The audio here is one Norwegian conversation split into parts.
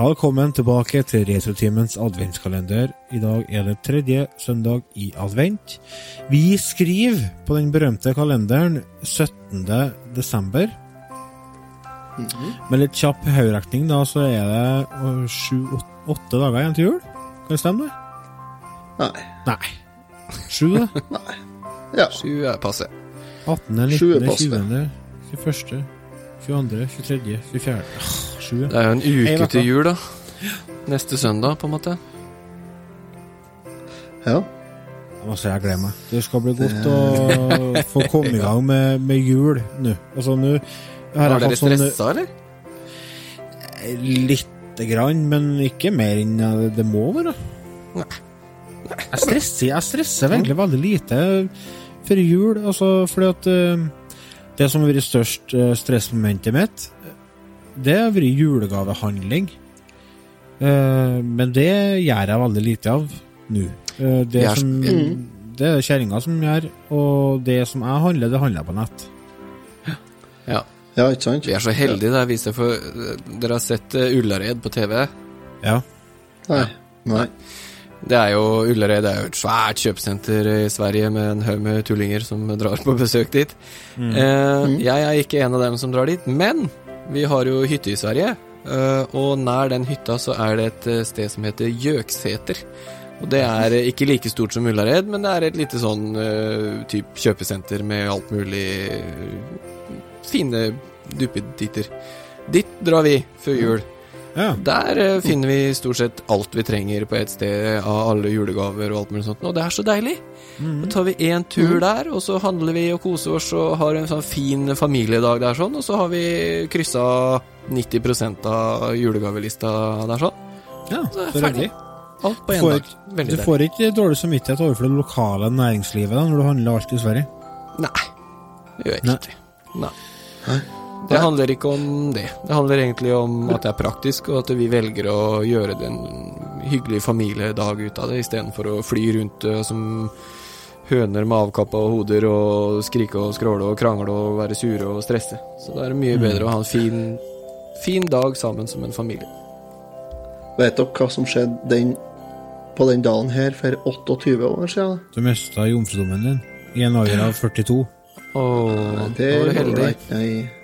Velkommen tilbake til Retrotimens adventskalender. I dag er det tredje søndag i advent. Vi skriver på den berømte kalenderen 17. desember. Med litt kjapp hoderekning, da, så er det sju-åtte dager igjen til jul. Kan det stemme, det? Nei. Nei. Sju, da? Ja. Sju er passe. 18., er 19., 20., 21., 22., 23., 24. Det er jo en uke til jul, da. Neste søndag, på en måte. ja. Altså, jeg gleder meg. Det skal bli godt å få komme i gang med, med jul nå. Altså, nå har Var dere sånn stressa, eller? lite grann, men ikke mer enn det må være. Nei. Jeg stresser, jeg stresser egentlig veldig lite før jul, altså fordi at uh, det som har vært størst eh, stressmomentet mitt, det har vært julegavehandling. Eh, men det gjør jeg veldig lite av nå. Eh, det, er- som, Mm. det er det kjerringa som gjør, og det som jeg handler, det handler jeg på nett. Ja. ja, ikke sant? Vi er så heldige, det viser for Dere har sett eh, Ullared på TV? Ja. Nei. Nei. Det er jo Ullared er jo et svært kjøpesenter i Sverige med en haug med tullinger som drar på besøk dit. Eh, Jeg er ikke en av dem som drar dit, men vi har jo hytte i Sverige. eh, og nær den hytta så er det et eh, sted som heter Gjøkseter. Og det er eh, ikke like stort som Ullared, men det er et lite sånn uh, type kjøpesenter med alt mulig uh, fine duppeditter. Dit drar vi før jul. Ja. Der eh, finner vi stort sett alt vi trenger på ett sted av alle julegaver og alt mulig sånt. Og det er så deilig. Da tar vi én tur der, og så handler vi og koser oss og har en sånn fin familiedag der sånn, og så har vi kryssa 90% av julegavelista der sånn. ja, Så er det ferdig. Alt på én dag. Veldig Du får ikke dårlig samvittighet overfor det lokale næringslivet da, når du handler alt i Sverige. Nei, det gjør jeg Nei. ikke. Nei. Det handler ikke om det. Det handler egentlig om at det er praktisk, og at vi velger å gjøre det en hyggelig familiedag ut av det, istedenfor å fly rundt eh, som høner med avkappa hoder og skrike og skråle og krangle og være sure og stresse. Så da er det mye bedre å ha en fin, fin dag sammen som en familie. Vet dere hva som skjedde den, på den dagen her for 28 år siden? Du mista jomfrudommen din i en alder av 42. Åh, Det var du heldig. ikke.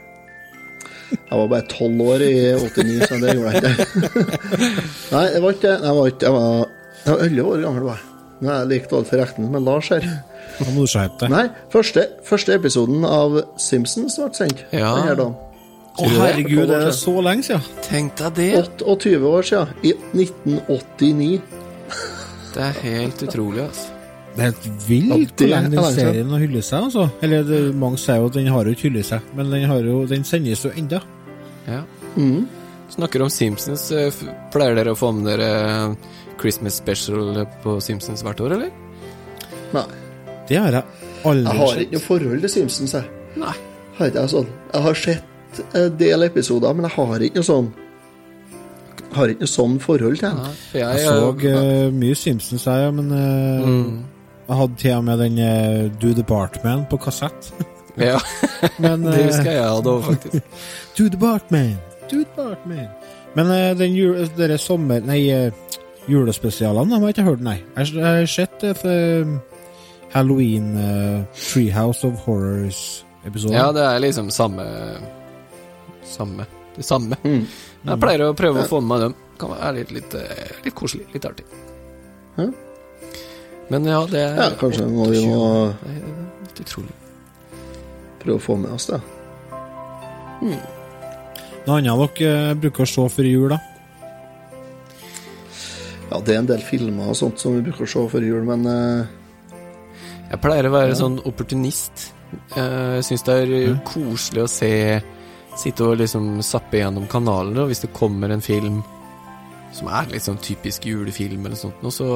Jeg, var bare 12 år i 89, så det gjorde jeg ikke. Nei, jeg var ikke. Jeg var, ikke, jeg var, elleve 11 år gammel. Var. jeg. Nå er jeg like dårlig for regning med Lars her. Nå må du skjerpe deg. Nei, første, første episoden av Simpsons ble sendt. Ja. Den dagen. Å, herregud, er det så lenge siden? Tenk deg det! 28 år siden. I 1989. Det er helt utrolig, altså. Det er helt vilt hvor lenge er den serien har hyllet seg, altså. Eller det, mange sier jo at den har jo ikke hyllet seg, men den, har jo, den sendes jo enda. Ja. Mm. Snakker om Simpsons. eh, Pleier dere å få med dere eh, Christmas special på Simpsons hvert år, eller? Nei. Det har jeg aldri Jeg har ikke noe forhold til Simpsons, jeg. Nei. Har ikke jeg sånn. Jeg har sett en del episoder, men jeg har ikke noe sånn Har ikke noe sånn forhold til den. For jeg, Jeg så uh, mye Simpsons, jeg, men uh, mm, jeg hadde til og med den uh, Do the Bartman på kassett. Ja, Men det eh, husker jeg hadde òg, faktisk. to the Bartman, To the Bartman. Men eh, den jule, dere sommer... Nei, eh, julespesialene de har jeg ikke hørt, nei. Jeg jeg har sett uh, Halloween uh, Treehouse of Horrors-episoden. Ja, det er liksom samme Samme. Det samme. Mm. Jeg pleier å prøve å få med meg dem. Kan være litt, litt, eh, litt koselig. Litt artig. Hæ? Men ja, det er Ja, kanskje må vi må utrolig. Prøve å få med oss det. Noe annet dere eh, bruker å se før jul, da? Ja, det er en del filmer og sånt som vi bruker å se før jul, men uh... Jeg pleier å være Ja. sånn opportunist. Eh, Jeg syns det er mm. koselig å se Sitte og liksom zappe gjennom kanalene, og hvis det kommer en film som er litt sånn typisk julefilm eller sånt noe, så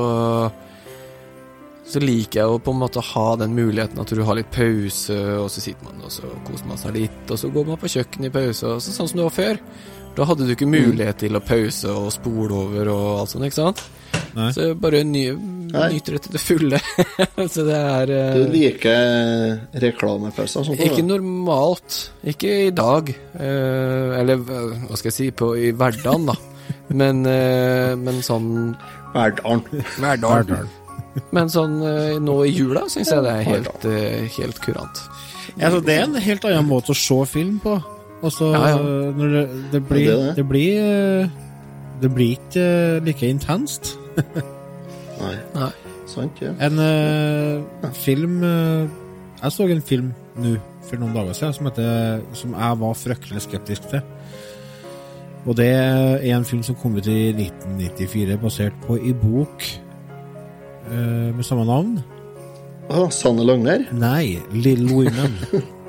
så liker jeg å på en måte ha den muligheten at du har litt pause, og så sitter man og så koser man seg litt, og så går man på kjøkkenet i pause, og så, sånn som det var før. Da hadde du ikke mulighet til å pause og spole over og alt sånt, ikke sant? Nei. Så bare ny, nyter det til det fulle. så det er uh, du liker reklamepauser og sånt? Ikke normalt. Ikke i dag. Uh, eller eh, hva skal jeg si, på, i hverdagen, da. Men, uh, men sånn Verdalen. Men sånn eh, nå i jula syns jeg det er helt, eh, helt kurant. Ja, altså, det er en helt annen måte å se film på. Altså, Ja, ja. når det, det blir det er det. Det blir eh, Det blir ikke eh, like intenst. Nei, Nei. sant, ja. En uh, film uh, Jeg så en film nå for noen dager siden som, heter, som jeg var fryktelig skeptisk til. Og det er en film som kom ut i 1994, basert på ei bok eh, med samme navn. Å, Sanne Lagner? Nei, Little Women.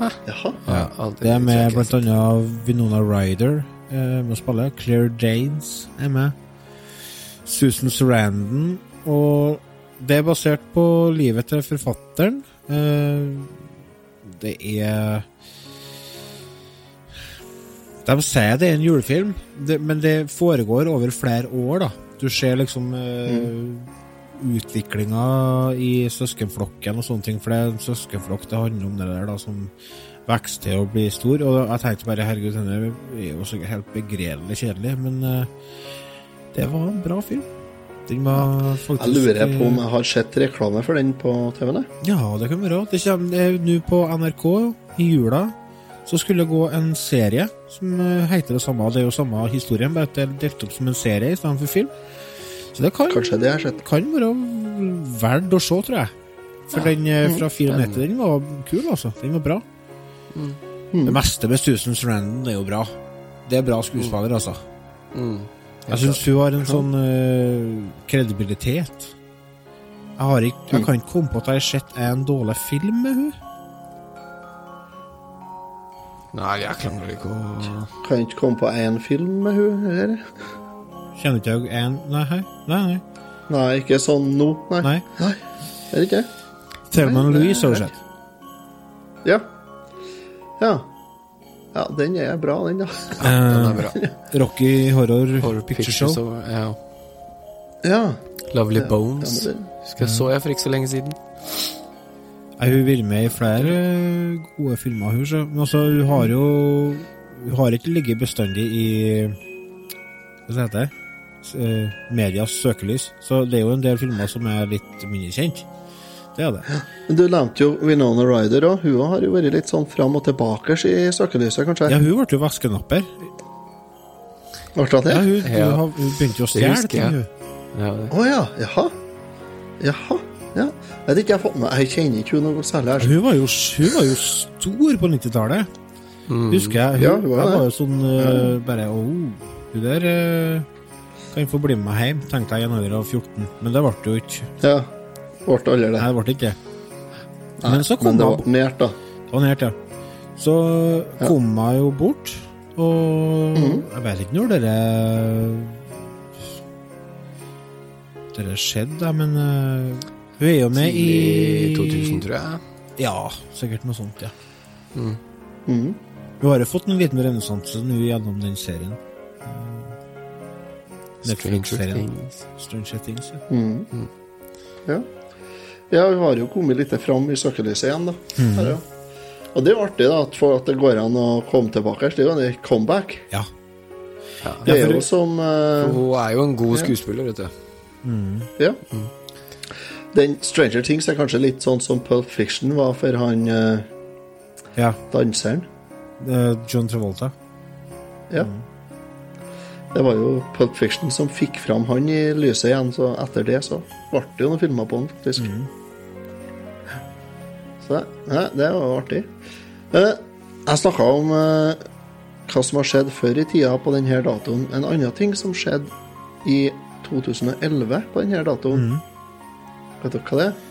Jaha. Ja, det er med blant annet Vinona Ryder uh, med å spille. Claire Danes er med. Susan Sarandon. Og det er basert på livet til forfatteren. Uh, det er De sier det er en julefilm, det, men det foregår over flere år, da. Du ser liksom mm. utviklinga i søskenflokken og sånne ting, for det er en søskenflokk det handler om det der, da, som vokser til å bli stor. Og jeg tenkte bare, herregud, denne er jo sikkert helt begredelig kjedelig, men eh, det var en bra film. Faktisk Jeg lurer på om jeg har sett reklame for den på TV-en. Ja, det kan være. Det kommer er nå på NRK i jula. Så skulle det gå en serie som eh, heter det samme. Det er jo samme historien, bare at det er delt opp som en serie i stedet for film. Så det kan, Kanskje det har sett. kan være verdt å se, tror jeg. For den eh, fra 94, den var kul, altså. Den var bra. Mm. Det meste med Susan Sarandon er jo bra. Det er bra skuespiller, altså. Mm. Jeg syns hun har en sånn uh, kredibilitet. Jeg, har ikke, jeg kan ikke komme på at jeg har sett en dårlig film med hun. Nei, jeg klarer ikke å Kan ikke komme på én film med hun eller? Kjenner ikke jeg en Nei, hei. nei. nei. Nei, ikke sånn nå. Nei. nei. Nei. Er det ikke? Thelma Louise har du sett. Ja. Ja. Ja, den er bra, den, da. Ja, Den er Eh, bra. Rocky Horror, Horror Picture, Picture Show. Show. Ja. Ja. Lovely Ja, Bones. Husker jeg så jeg for ikke så lenge siden. Er hun vært med i flere eh, gode filmer, hun. Så. Men altså, hun har jo Hun har ikke ligget bestandig i Hva heter det? Eh, Medias søkelys. Så det er jo en del filmer som er litt mindre kjent. Det er det. Men du nevnte jo Winona Ryder òg. Hun har jo vært litt sånn fram og tilbake i søkelyset, kanskje? Ja, hun ble jo vaskenapper. Ble hun det? Ja, hun, hun, hun begynte jo å stjele ting, hun. Å ja. Jaha. Jaha. Ja. Jeg vet ikke, jeg har fått med Jeg kjenner ikke hun noe særlig. her. Hun var jo, hun var jo stor på 90-tallet. Mm. Husker jeg. Hun, Ja, hun var jeg var jo sånn uh, bare Å, hun der uh, kan få bli med meg hjem, tenkte jeg i en alder av 14. Men det ble det jo ikke. Ja. Ble aldri det. Nei, det ble ikke. Nei, Men så kom men det var nært, da. Det var nært, ja. Så Ja. kom jeg jo bort, og mm. jeg vet ikke når dere Dere skjedde, men eh, hun er jo med i 2000, tror jeg. Ja, sikkert noe sånt, ja. Mm. Mm. Hun har jo fått en liten renessanse nå gjennom den serien. Stranger Netflix-serien. Things. Stranger Things. Ja. Mhm. Mm. Ja. ja, hun har jo kommet litt fram i søkelyset igjen, da. Mhm. Her, ja. Og det er jo artig, da, for at det går an å komme tilbake. Det er jo en comeback. ja. Ja. Det er jo som uh, Hun er jo en god Ja. skuespiller, vet du. Mm. Ja. Den Stranger Things er kanskje litt sånn som Pulp Fiction var for han uh, ja. danseren. Uh, John Travolta. Ja. Det var jo Pulp Fiction som fikk fram han i lyset igjen, så etter det så ble det jo noen filmer på han, faktisk. Så ja, det var jo artig. Uh, jeg snakka om hva som har skjedd før i tida på denne datoen. En annen ting som skjedde i 2011 på denne datoen. Vet dere hva det er?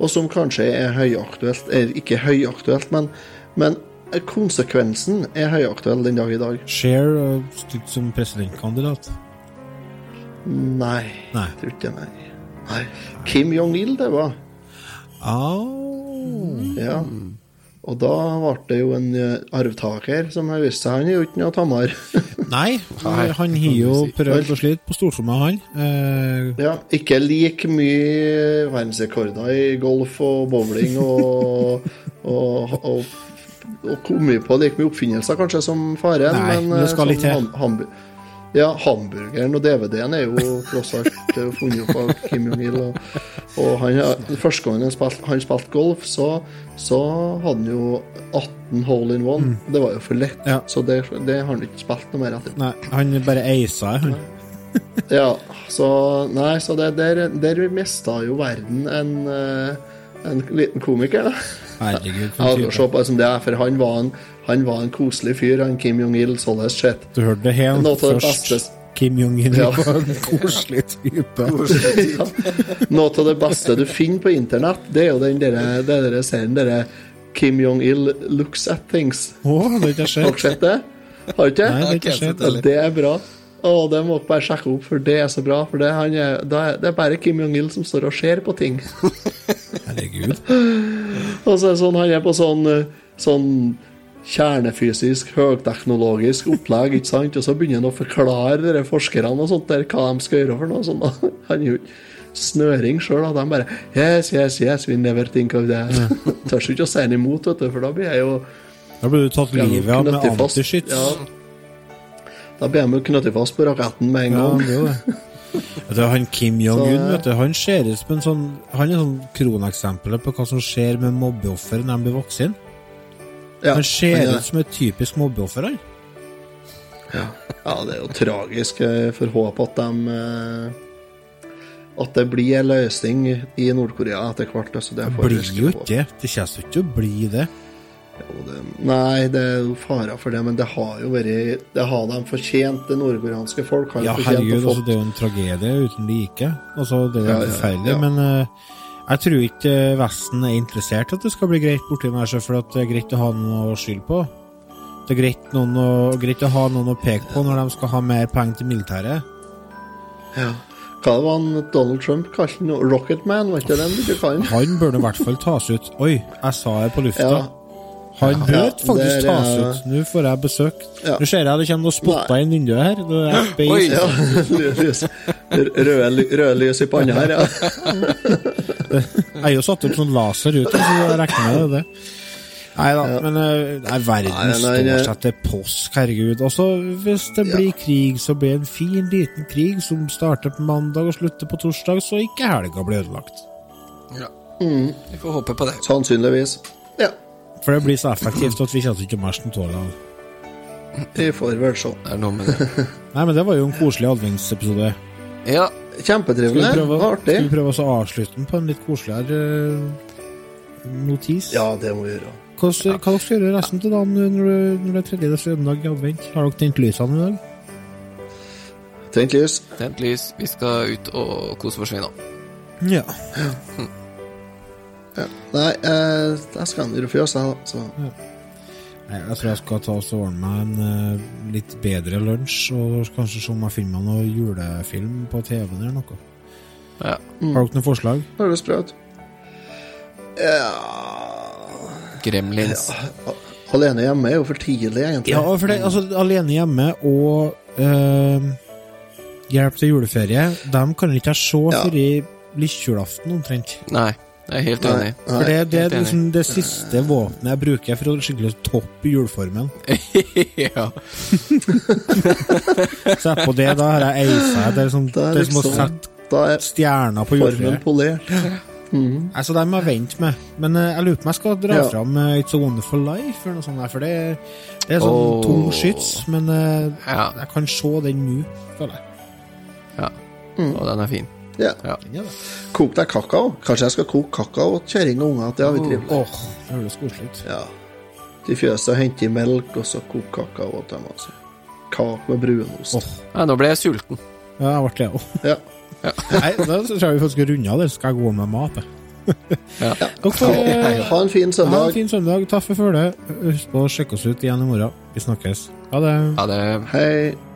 Og som kanskje er høyaktuelt er ikke høyaktuelt, men, men konsekvensen er høyaktuell den dag i dag. Share uh, stygt som presidentkandidat. Nei, Nei. tror ikke nei. nei. Kim Jong-il, det var. Oh. Ja. Og da ble det jo en eh, arvtaker som har vist seg Han er jo ikke noe tammere. Nei, han har jo prøvd å slite på stortromma, han. Eh, ja, ikke like mye verdensrekorder i golf og bowling og, og, og og kommet på like mye oppfinnelser kanskje som faren, Nei, men men det eh, skal litt til. Ja, hamburgeren og DVD-en er jo tross alt funnet opp av Kim Jong-il. Og, og han, første gang han spilte, spilt golf, så, så hadde han jo 18 hole in one. Det var jo for lett, Mm. Ja. så det, det har han ikke spilt noe mer etter. Nei, han bare eisa han. Ja, så Nei, så det, der, der mista jo verden en, eh, en liten komiker, da. Herregud, Ja, for du se på det som det er, for han var en, han var en koselig fyr, han Kim Jong-il, Sånn sett. Du hørte det helt Noe først. beste Kim Jong-il Ja. var en koselig type. ja. Noe av det beste du finner på internett, det er jo den dere, det dere serien dere Kim Jong-il looks at things. Oh, det har ikke Har dere sett. det? Har du ikke? Nei, det ikke skjedd, Ja, det er bra. Å, det må dere bare sjekke opp, for det er så bra. For det, han er, er, det er bare Kim Jong-il som står og ser på ting. Herregud. Og så er det sånn, han er på sånn, eh, sånn kjernefysisk, høyteknologisk opplegg, ikke sant? Og så begynner han å forklare dere forskerne og sånt der, hva de skal gjøre for noe. sånt. Han er jo ikke snøring sjøl, at de bare Yes, yes, yes, we never think of that. Tør ikke å si han imot, vet du, for da blir jeg jo Da blir du tatt livet av med antiskyts. Ja. Da blir de jo knyttet fast på raketten med en Ja, gang. det er jo det. Vet han Kim Jong-un vet du, han ser ut som en sånn Han er sånn kroneksempel på hva som skjer med mobbeoffer når de blir voksne. Ja, Han ser er ut som et typisk mobbeoffer. Han. Ja, det er jo tragisk. Jeg får håpe at de eh, At det blir en løsning i Nord-Korea etter hvert. Altså, det blir jo ikke det. Det kommer ikke til å bli det. Jo, det, nei, det er jo farer for det, men det har jo vært Det har de fortjent, det nordkoreanske folk. har Ja, herregud, altså, det er jo en tragedie uten like. Altså, det er jo Ja, ja, forferdelig, ja. men eh, jeg tror ikke eh, Vesten er interessert i at det skal bli greit borti meg, for at det er greit å ha noe å skylde på. Det er greit, å, greit å ha noen å peke på når de skal ha mer penger til militæret. ja. Hva var han Donald Trump kalte han? Rocketman, var ikke det han? Han bør nå i hvert fall tas ut. Oi, jeg sa det på lufta. Ja. Han bør Ja, faktisk er- tas ut. Nå får jeg besøk. Ja. Nå ser jeg det kommer noen spotter inn vinduet her. Det er FBI. Oi. Ja, røde lys i panna her, ja. Jeg har jo satt opp sånn laser ute, så jeg regner med det. det. Nei da, men Det nei, verden står seg til påsk, herregud. Og så hvis det Ja. blir krig, så blir det en fin, liten krig som starter på mandag og slutter på torsdag, så ikke helga blir ødelagt. Ja. Mm. Vi får håpe på det. Sannsynligvis. Ja, For det blir så effektivt at vi kjenner ikke mer som tåler av. vi får vel se. Det er noe med det. Nei, men det var jo en koselig adventsepisode. Ja, Skal vi prøve, Artig. skal vi prøve å avslutte den på en litt koseligere eh, notis? Ja, det må vi gjøre. Hvordan, hva dere skal gjøre resten av dagen når, det- når det er tredje søndag i advent? Har dere tent lysene i dag? Tent lys. tent lys. Vi skal ut og kose oss, vi nå. Ja. Ja. Nei, eh, jeg skal fjøse, jeg, da. Så. Nei, Jeg tror jeg skal ta og ordne meg en eh, litt bedre lunsj, og kanskje se om jeg finner meg noe julefilm på TV-en eller noe. Ja. Mm. Har dere noen forslag? Høres bra ut. Ja Gremlins. Alene hjemme er jo for tidlig, egentlig. Ja, for det, altså, Alene hjemme og eh, Hjelp til juleferie, dem kan ikke jeg se Ja. før i lille omtrent. Nei, jeg er helt enig. For det, det er liksom det siste våpenet jeg bruker for å skikkelig toppe juleformen. ja. Se på det, da har jeg eisa. Det er, liksom, Det er det er som å liksom- sette Da er stjerner på formen juletreet. polert. Mhm. Altså, det må jeg vente med. Men uh, jeg lurer på om jeg skal dra Ja. fram uh, It's a Wonderful Life, eller noe sånt der, for det, det er sånn oh. tung skyts, men uh, ja. jeg kan se den nå, føler jeg. ja. Mm. Og den er fin. Ja. Ja. Kok deg kakao. Kanskje jeg skal koke kakao til kjerring og unger. Det har vi trivelig. Oh, det høres koselig ut. Ja. Til fjøset hente i melk, og så koke kakao til dem. Altså. Kake med brunost. Oh. Ja, nå ble jeg sulten. Ja, jeg ble det òg. Ja. Nei, da tror jeg vi faktisk skal runde av det, så skal jeg gå med mat. Ja. Eh, Ha en fin søndag. ha en fin søndag. Takk for følget. Husk på å sjekke oss ut igjen i morgen. Vi snakkes. Ha det. Ha det Hei.